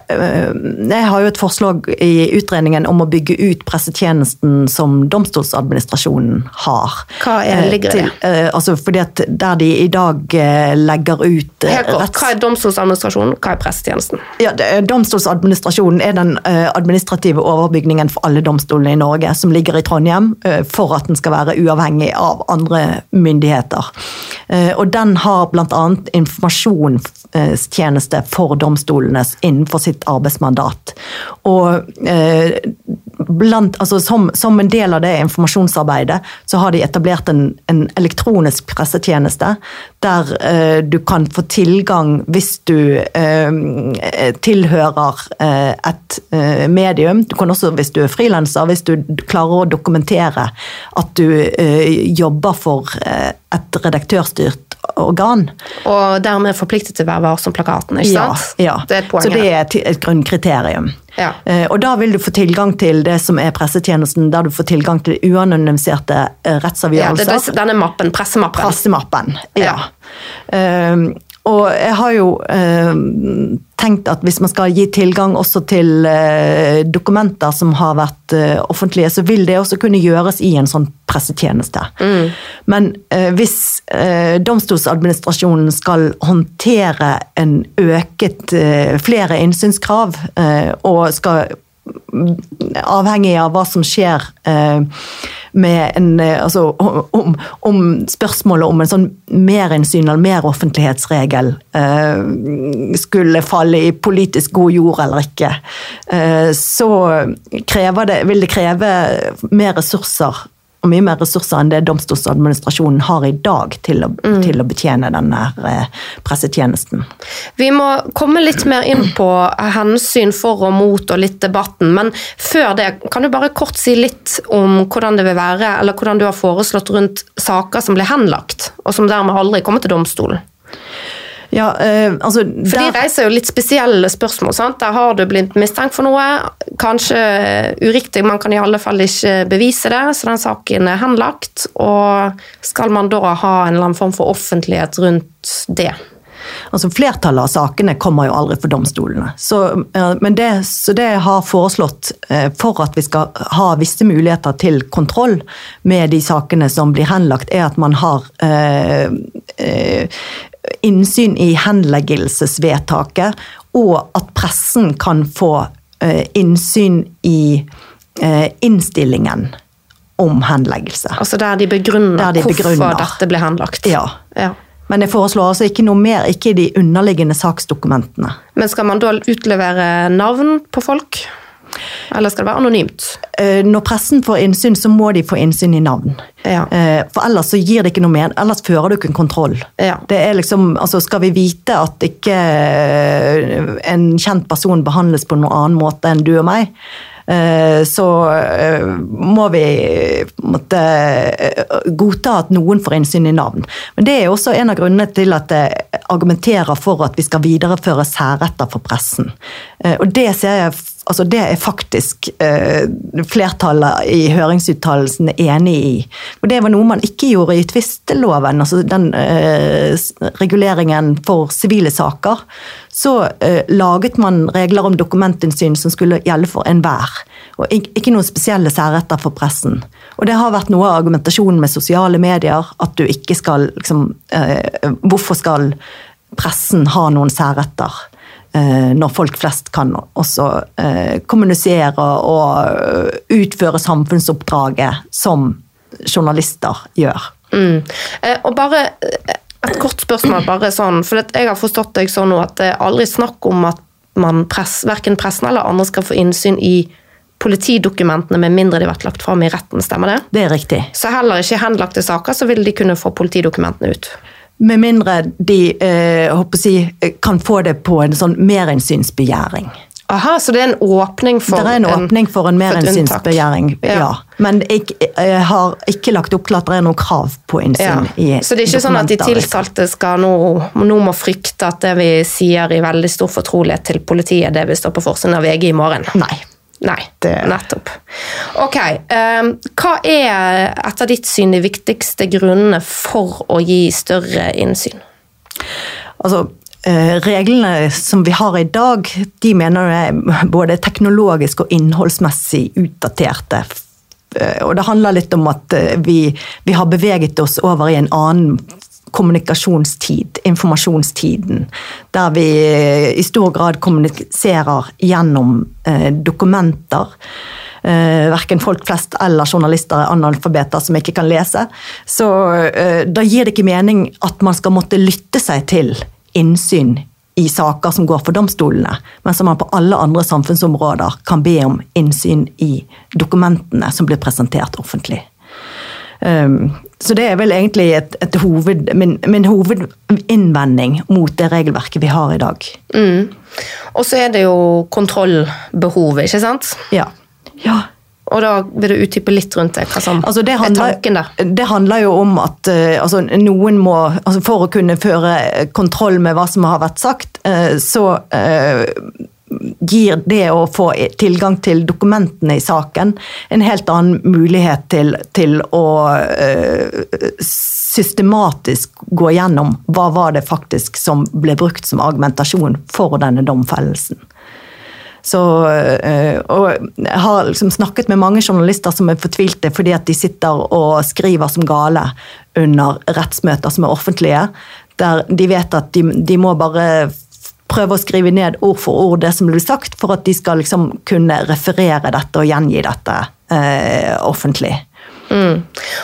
jeg har jo et forslag i utredningen om å bygge ut pressetjenesten som domstolsadministrasjonen har. Hva er, eh, ligger det? Eh, altså, fordi at Der de i dag eh, legger ut Helt kort, Hva er domstolsadministrasjonen, hva er pressetjenesten? Ja, Domstolsadministrasjonen er den administrative overbygningen for alle domstolene i Norge, som ligger i Trondheim, for at den skal være uavhengig av andre myndigheter. Eh, og den har bl.a. informasjonstjeneste for domstolene innenfor sitt arbeidsmandat. Og eh, blant, altså som, som, en del av det informasjonsarbeidet så har de etablert en, en elektronisk pressetjeneste der eh, du kan få tilgang hvis du eh, tilhører eh, et medium. Du kan også, hvis du er frilanser, hvis du klarer å dokumentere at du jobber for et redaktørstyrt organ. Og dermed forpliktet til å være varsom-plakaten, ikke sant? Ja, ja. Det er et poeng. Så det er et, et grunnkriterium. Ja. Eh, og da vil du få tilgang til det som er pressetjenesten, der du får tilgang til uanonymiserte eh, rettsavgjørelser. Ja, det er denne mappen, pressemappen. Pressemappen, ja. ja. Um, og jeg har jo eh, tenkt at hvis man skal gi tilgang også til eh, dokumenter som har vært eh, offentlige, så vil det også kunne gjøres i en sånn pressetjeneste. Mm. Men eh, hvis eh, domstolsadministrasjonen skal håndtere en øket eh, flere innsynskrav og skal avhengig av hva som skjer med en eh, Altså om, om spørsmålet om en sånn merinnsyn eller meroffentlighetsregel eh, skulle falle i politisk god jord eller ikke, eh, så det, vil det kreve mer ressurser og mye mer ressurser enn det domstolsadministrasjonen har i dag til å, mm. til å betjene denne eh, pressetjenesten. Vi må komme litt mer inn på hensyn for og mot og litt debatten, men før det, kan du bare kort si litt om hvordan det vil være, eller hvordan du har foreslått rundt saker som blir henlagt, og som dermed aldri kommer til domstolen? Ja, eh, altså, for de reiser jo litt spesielle spørsmål. sant? Der har du blitt mistenkt for noe, kanskje uriktig, man kan i alle fall ikke bevise det, så den saken er henlagt. Og skal man da ha en eller annen form for offentlighet rundt det? Altså Flertallet av sakene kommer jo aldri for domstolene. Så, men det, så det jeg har foreslått eh, for at vi skal ha visse muligheter til kontroll med de sakene som blir henlagt, er at man har eh, eh, innsyn i henleggelsesvedtaket, og at pressen kan få eh, innsyn i eh, innstillingen om henleggelse. Altså der de begrunner, der de begrunner. hvorfor dette ble henlagt? Ja. ja. Men jeg foreslår altså ikke noe mer, ikke i de underliggende saksdokumentene. Men skal man da utlevere navn på folk? Eller skal det være anonymt? Eh, Når pressen får innsyn, så må de få innsyn i navn. Ja. Eh, For ellers så gir det ikke noe mer, ellers fører du ikke en kontroll. Ja. Det er liksom, altså Skal vi vite at ikke eh, en kjent person behandles på noen annen måte enn du og meg, så må vi eh, godta at noen får innsyn i navn. Men det er også en av grunnene til at jeg argumenterer for at vi skal videreføre særretter for pressen. Og det ser jeg Altså Det er faktisk eh, flertallet i høringsuttalelsen enig i. Og Det var noe man ikke gjorde i tvisteloven, altså den eh, reguleringen for sivile saker. Så eh, laget man regler om dokumentinnsyn som skulle gjelde for enhver. Og ikke noen spesielle særretter for pressen. Og det har vært noe av argumentasjonen med sosiale medier, at du ikke skal liksom eh, Hvorfor skal pressen ha noen særretter? Eh, når folk flest kan også eh, kommunisere og eh, utføre samfunnsoppdraget som journalister gjør. Mm. Og bare et kort spørsmål, bare sånn, for jeg har forstått deg sånn nå at det er aldri snakk om at man press, verken pressen eller andre skal få innsyn i politidokumentene med mindre de har vært lagt fram i retten, stemmer det? Det er riktig. Så heller ikke henlagte saker så vil de kunne få politidokumentene ut. Med mindre de eh, si, kan få det på en sånn merinnsynsbegjæring. Aha, så det er en åpning for det er en åpning for en merinnsynsbegjæring, ja. Ja. Men jeg, jeg har ikke lagt opp til at det er noe krav på Ja. innsyn i Så det er ikke sånn at de dokumenter. tiltalte skal nå, nå må frykte at det vi sier i veldig stor fortrolighet til politiet, det vil stå på forsiden av VG i morgen? Nei. Nei, Det- nettopp. Ok, ehm, Hva er etter ditt syn de viktigste grunnene for å gi større innsyn? Altså, eh, reglene som vi har i dag, de mener jeg er både teknologisk og innholdsmessig utdaterte. Eh, Og det handler litt om at eh, vi, vi har beveget oss over i en annen kommunikasjonstid, informasjonstiden, der vi eh, i stor grad kommuniserer gjennom eh, dokumenter. Eh, verken folk flest eller journalister er analfabeter som ikke kan lese. Så da gir det ikke mening at man skal måtte lytte seg til innsyn i saker som går for domstolene, men som man på alle andre samfunnsområder kan be om innsyn i dokumentene som blir presentert offentlig. Um, så det er vel egentlig et, et hoved, min, min hovedinnvending mot det regelverket vi har i dag. Og så er det jo kontrollbehovet, ikke sant? Ja. ja. Og da vil du utdype litt rundt det, hva som Altså det, er handler, tanken der. det handler jo om at eh, altså noen må altså For å kunne føre kontroll med hva som har vært sagt, eh, så eh, gir det å få tilgang til dokumentene i saken en helt annen mulighet til, til å eh, systematisk gå gjennom hva var det faktisk som ble brukt som argumentasjon for denne domfellelsen. Så, øh, og jeg har liksom snakket med mange journalister som er fortvilte fordi at de sitter og skriver som gale under rettsmøter som er offentlige. Der de vet at de, de må bare prøve å skrive ned ord for ord det som blir sagt, for at de skal liksom kunne referere dette og gjengi dette eh, offentlig. Mm.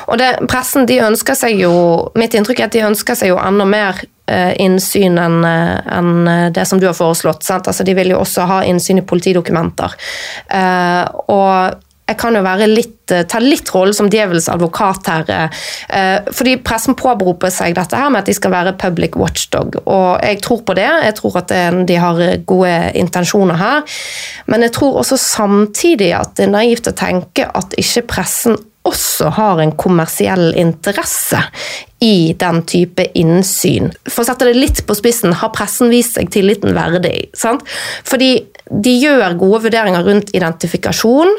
Og det, pressen de ønsker seg jo Mitt inntrykk er at de ønsker seg jo enda mer eh, innsyn enn en det som du har foreslått. Sant? Altså, de vil jo også ha innsyn i politidokumenter. Eh, og jeg kan jo litt, eh, ta litt rollen som djevelens advokat her. eh, Fordi pressen påberoper seg dette her med at de skal være public watchdog. Og jeg tror på det. Jeg tror at de har gode intensjoner her. Men jeg tror også samtidig at det er naivt å tenke at ikke pressen også har en kommersiell interesse i den type innsyn. For å sette det litt på spissen, har pressen vist seg tilliten verdig? Sant? Fordi de gjør gode vurderinger rundt identifikasjon,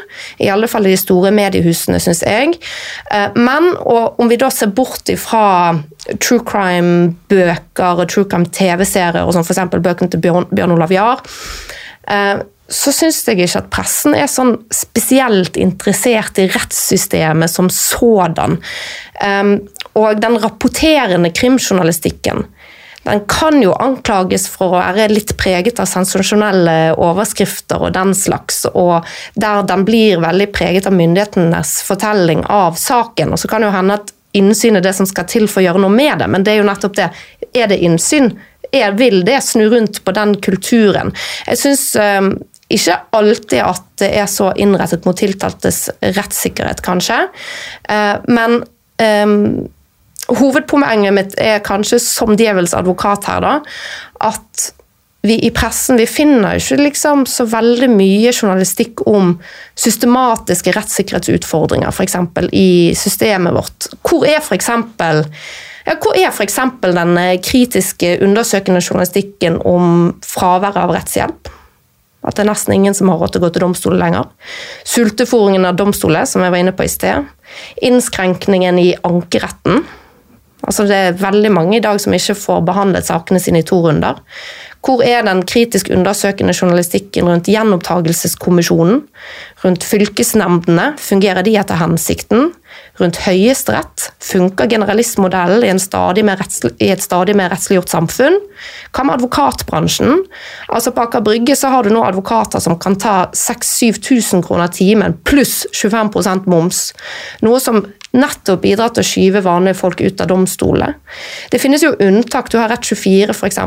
i alle fall i de store mediehusene, syns jeg. Eh, Men om vi da ser bort ifra true crime-bøker og true crime-TV-serier, og sånn f.eks. bøkene til Bjørn, Bjørn Olav Jahr, eh, så syns jeg ikke at pressen er sånn spesielt interessert i rettssystemet som sådan. Um, og den rapporterende krimjournalistikken den kan jo anklages for å være litt preget av sensasjonelle overskrifter og den slags, og der den blir veldig preget av myndighetenes fortelling av saken. Og så kan jo hende at innsyn er det som skal til for å gjøre noe med det, men det er jo nettopp det. Er det innsyn? Er, vil det snu rundt på den kulturen? Jeg synes um, Ikke alltid at det er så innrettet mot tiltaltes rettssikkerhet, kanskje. Eh, men um, hovedpoenget mitt er kanskje som djevelens advokat her, da, at vi i pressen vi finner ikke liksom så veldig mye journalistikk om systematiske rettssikkerhetsutfordringer, f.eks. i systemet vårt. Hvor er f.eks. Ja, hvor er f.eks. den kritiske undersøkende journalistikken om fraværet av rettshjelp? At det er nesten ingen som har råd til å gå til domstolen lenger. Sultefòringen av domstoler, som jeg var inne på i sted. Innskrenkningen i ankeretten. Altså det er veldig mange i dag som ikke får behandlet sakene sine i to runder. Hvor er den kritisk undersøkende journalistikken rundt gjenopptakelseskommisjonen? Rundt fylkesnemndene, fungerer de etter hensikten? Rundt Høyesterett, funker generalistmodellen i, i, et stadig mer rettsliggjort samfunn? Hva med advokatbransjen? Altså På Aker Brygge så har du nå advokater som kan ta 6000-7000 kroner timen pluss 25% moms. Noe som nettopp bidra til å skyve vanlige folk ut av domstolene. Det finnes jo unntak, du har Rett 24 f.eks.,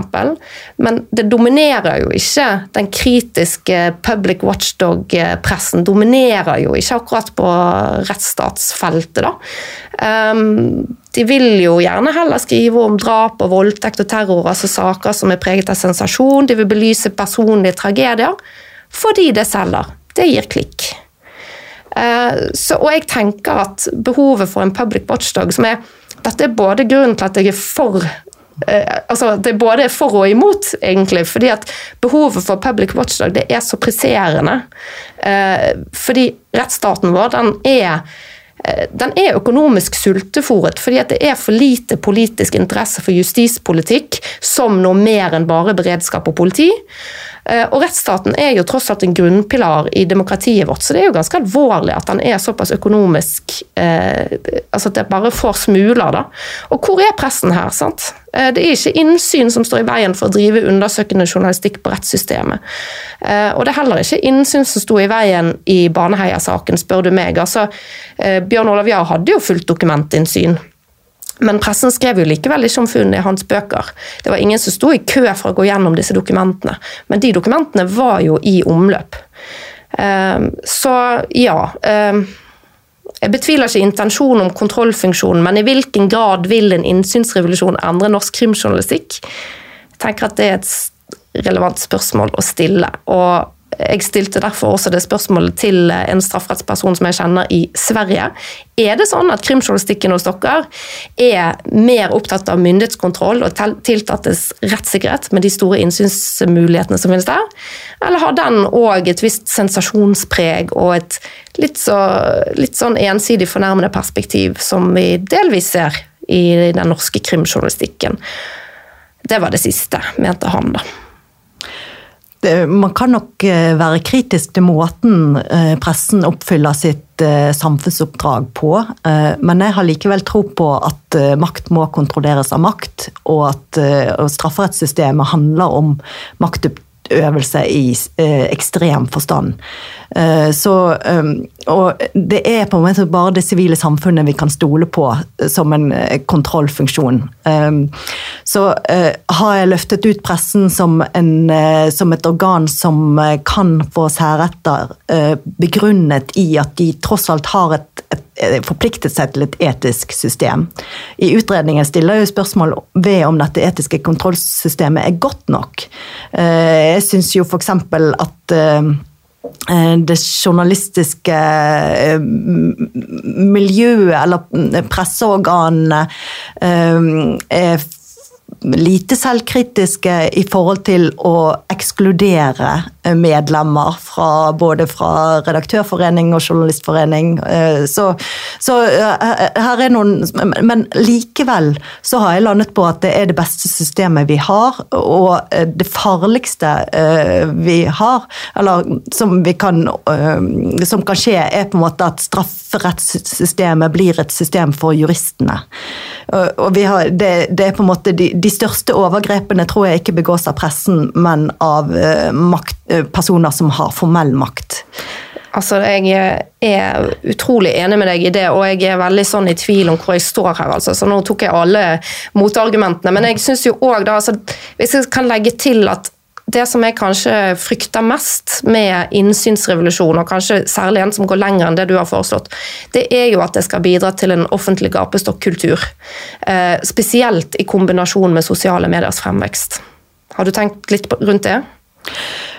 men det dominerer jo ikke den kritiske public watchdog-pressen. dominerer jo ikke akkurat på rettsstatsfeltet, da. Um, de vil jo gjerne heller skrive om drap og voldtekt og terror, altså saker som er preget av sensasjon. De vil belyse personlige tragedier fordi det selger. Det gir klikk. Eh, så, og jeg tenker at behovet for en public watchdog som er Dette er både grunnen til at jeg er for eh, altså Det er både for og imot, egentlig. fordi at behovet for public watchdog det er så presserende. Eh, fordi rettsstaten vår den er den er økonomisk sultefòret fordi at det er for lite politisk interesse for justispolitikk som noe mer enn bare beredskap og politi. Eh, og rettsstaten er jo tross alt en grunnpilar i demokratiet vårt, så det er jo ganske alvorlig at den er såpass økonomisk eh, Altså at det bare får smuler, da. Og hvor er pressen her? sant? Eh, det er ikke innsyn som står i veien for å drive undersøkende journalistikk på rettssystemet. Eh, og det er heller ikke innsyn som sto i veien i Baneheia-saken, spør du meg. Altså, Bjørn Olav Jahr hadde jo fullt dokumentinnsyn. Men pressen skrev jo likevel ikke om funnet i hans bøker. Det var ingen som sto i kø for å gå gjennom disse dokumentene. Men de dokumentene var jo i omløp. Ehm, så ja. Ehm, jeg betviler ikke intensjonen om kontrollfunksjonen, men i hvilken grad vil en innsynsrevolusjon endre norsk krimjournalistikk? Jeg tenker at det er et relevant spørsmål å stille. Og jeg stilte derfor også det spørsmålet til en strafferettsperson som jeg kjenner i Sverige. Er det sånn at krimjournalistikken hos dere er mer opptatt av myndighetskontroll og tiltattes rettssikkerhet med de store innsynsmulighetene som finnes der, eller har den òg et visst sensasjonspreg og et litt, så, litt sånn ensidig fornærmende perspektiv som vi delvis ser i den norske krimjournalistikken? Det var det siste, mente han, da man kan nok eh, være kritisk til måten eh, pressen oppfyller sitt eh, samfunnsoppdrag på, men jeg har likevel tro på at makt må kontrolleres av makt, og at strafferettssystemet handler om maktøvelse i eh, ekstrem forstand. Eh, så, og det er på en måte bare det sivile samfunnet vi kan stole på eh, som en eh, kontrollfunksjon. Um, så uh, har jeg løftet ut pressen som, en, som et organ som kan få særretter, begrunnet i at de tross alt har et, et forpliktet seg til et etisk system. I utredningen stiller jeg spørsmål ved om dette etiske kontrollsystemet er godt nok. Jeg syns jo f.eks. at det journalistiske miljøet, eller presseorganene, er lite selvkritiske i forhold til å ekskludere medlemmer fra, både fra redaktørforening og journalistforening. Eh, så, så, eh, her er noen Men likevel så har jeg landet på at det er det beste systemet vi har, og eh, det farligste vi har, eller som, kan, som kan skje, er på en måte at strafferettssystemet blir et system for juristene. Og har, det, det, er på en måte de, de, største overgrepene tror jeg ikke begås av pressen, men av makt Eh, personer som har formell makt. Altså, Jeg er utrolig enig med deg i det, og jeg er veldig sånn i tvil om hvor jeg står her. altså. Så Nå tok jeg alle motargumentene. Men jeg synes jo da, altså, hvis jeg kan legge til at det som jeg kanskje frykter mest med innsynsrevolusjon, og kanskje særlig en som går lenger enn det du har foreslått, det er jo at det skal bidra til en offentlig gapestokkultur. Eh, spesielt i kombinasjon med sosiale mediers fremvekst. Har du tenkt litt rundt det?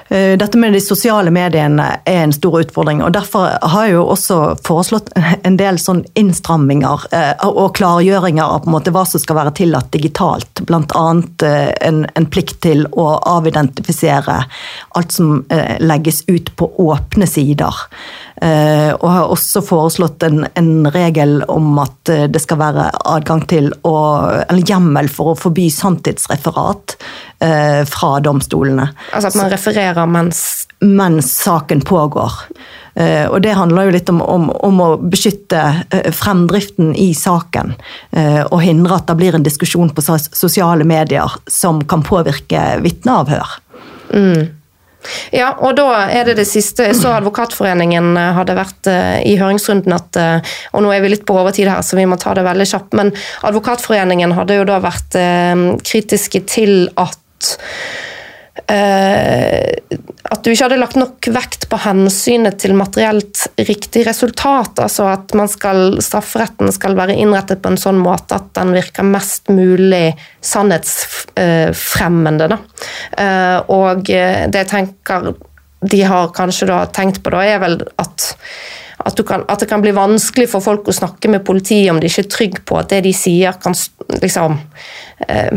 Eh, dette med de sosiale mediene er en stor utfordring. og Derfor har jeg jo også foreslått en del sånn innstramminger eh, og klargjøringer av på en måte hva som skal være tillatt digitalt. Bl.a. Eh, en, en plikt til å avidentifisere alt som legges ut på åpne sider. Og har også foreslått en, en regel om at det skal være adgang til å, eller hjemmel for å forby sanntidsreferat fra domstolene. Altså at man refererer mens Mens saken pågår. Uh, og det handler jo litt om, om, om å beskytte uh, fremdriften i saken. Og hindre at det blir en diskusjon på sosiale medier som kan påvirke vitneavhør. Mm. Ja, og da er det det siste. Jeg så Advokatforeningen hadde vært i høringsrunden at Og nå er vi litt på overtid her, så vi må ta det veldig kjapt. Men Advokatforeningen hadde jo da vært kritiske til at Eh, at du ikke hadde lagt nok vekt på hensynet til materielt riktig resultat. Altså at skal, strafferetten skal være innrettet på en sånn måte at den virker mest mulig sannhetsfremmende. Da. Uh, og det jeg tenker de har kanskje da tenkt på, da, er vel at at, kan, at, det kan bli vanskelig for folk å snakke med politiet om de ikke er trygge på at det de sier, kan liksom eh,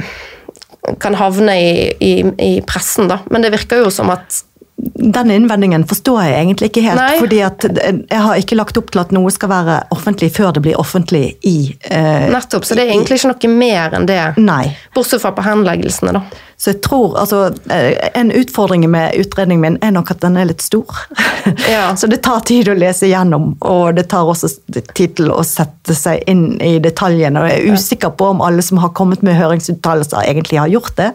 kan havne i, i, i pressen, da. Men det virker jo som at den innvendingen forstår jeg egentlig ikke helt. Nei. fordi at Jeg har ikke lagt opp til at noe skal være offentlig før det blir offentlig i eh, Nettopp, så det er egentlig ikke noe mer enn det. Nei. Bortsett fra på henleggelsene, da. Så jeg tror, altså, eh, En utfordring med utredningen min er nok at den er litt stor. *laughs* Ja. så det tar tid å lese gjennom, og det tar også tid til å sette seg inn i detaljene. og Jeg er usikker på om alle som har kommet med høringsuttalelser, egentlig har gjort det.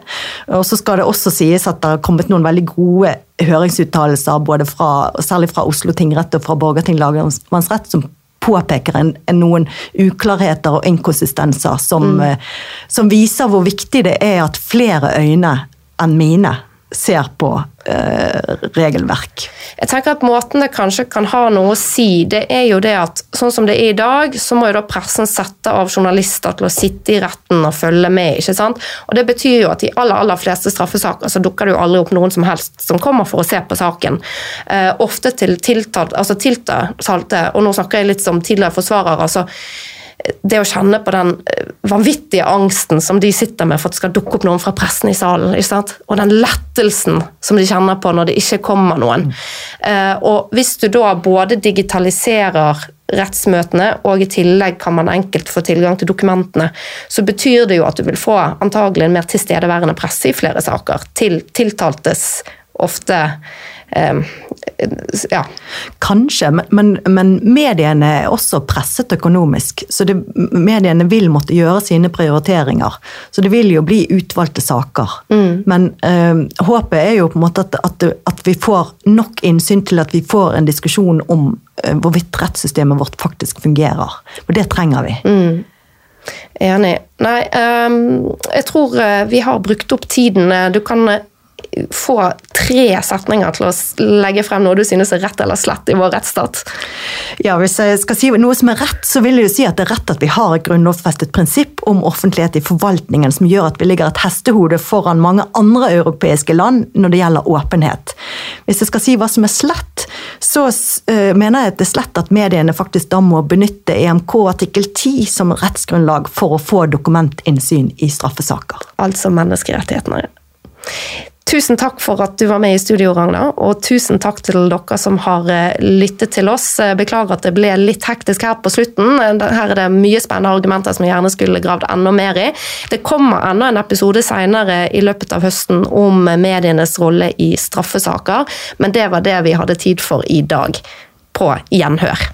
Og så skal det også sies at det har kommet noen veldig gode høringsuttalelser, både fra, særlig fra Oslo tingrett og fra Borgarting lagmannsrett, som påpeker en, en noen uklarheter og inkonsistenser som, mm. Eh, som viser hvor viktig det er at flere øyne enn mine ser på eh, regelverk. Jeg tenker at Måten det kanskje kan ha noe å si, det er jo det at sånn som det er i dag, så må jo da pressen sette av journalister til å sitte i retten og følge med. ikke sant? Og Det betyr jo at i aller aller fleste straffesaker så dukker det jo aldri opp noen som helst som kommer for å se på saken. Eh, ofte til tiltalt, altså tiltalte, og nå snakker jeg litt som tidligere forsvarer. altså det å kjenne på den eh, vanvittige angsten som de sitter med for at det skal dukke opp noen fra pressen i salen, og den lettelsen som de kjenner på når det ikke kommer noen. Mm. Og hvis du da både digitaliserer rettsmøtene, og i tillegg kan man enkelt få tilgang til dokumentene, så betyr det jo at du vil få antagelig en mer tilstedeværende presse i flere saker. Til tiltaltes ofte eh, ja. Kanskje, men, men, mediene er også presset økonomisk. Så det, mediene vil måtte gjøre sine prioriteringer. Så det vil jo bli utvalgte saker. Mm. Men eh, håpet er jo på en måte at, at, at, vi får nok innsyn til at vi får en diskusjon om eh, hvorvidt rettssystemet vårt faktisk fungerer. For det trenger vi. Mm. Enig. Nei, um, jeg tror eh, vi har brukt opp tiden. Du kan få tre setninger til å legge frem noe du synes er rett eller slett i vår rettsstat? Ja, Hvis jeg skal si noe som er rett, så vil jeg jo si at det er rett at vi har et grunnlovfestet prinsipp om offentlighet i forvaltningen som gjør at vi ligger et hestehode foran mange andre europeiske land når det gjelder åpenhet. Hvis jeg skal si hva som er slett, så mener jeg at det er slett at mediene faktisk da må benytte EMK artikkel 10 som rettsgrunnlag for å få dokumentinnsyn i straffesaker. Altså menneskerettighetene. Tusen takk for at du var med i studio, Ragna, og tusen takk til dere som har eh, lyttet til oss. Beklager at det ble litt hektisk her på slutten. Her er det mye spennende argumenter som vi gjerne skulle gravd enda mer i. Det kommer enda en episode senere i løpet av høsten om medienes rolle i straffesaker, men det var det vi hadde tid for i dag. På gjenhør.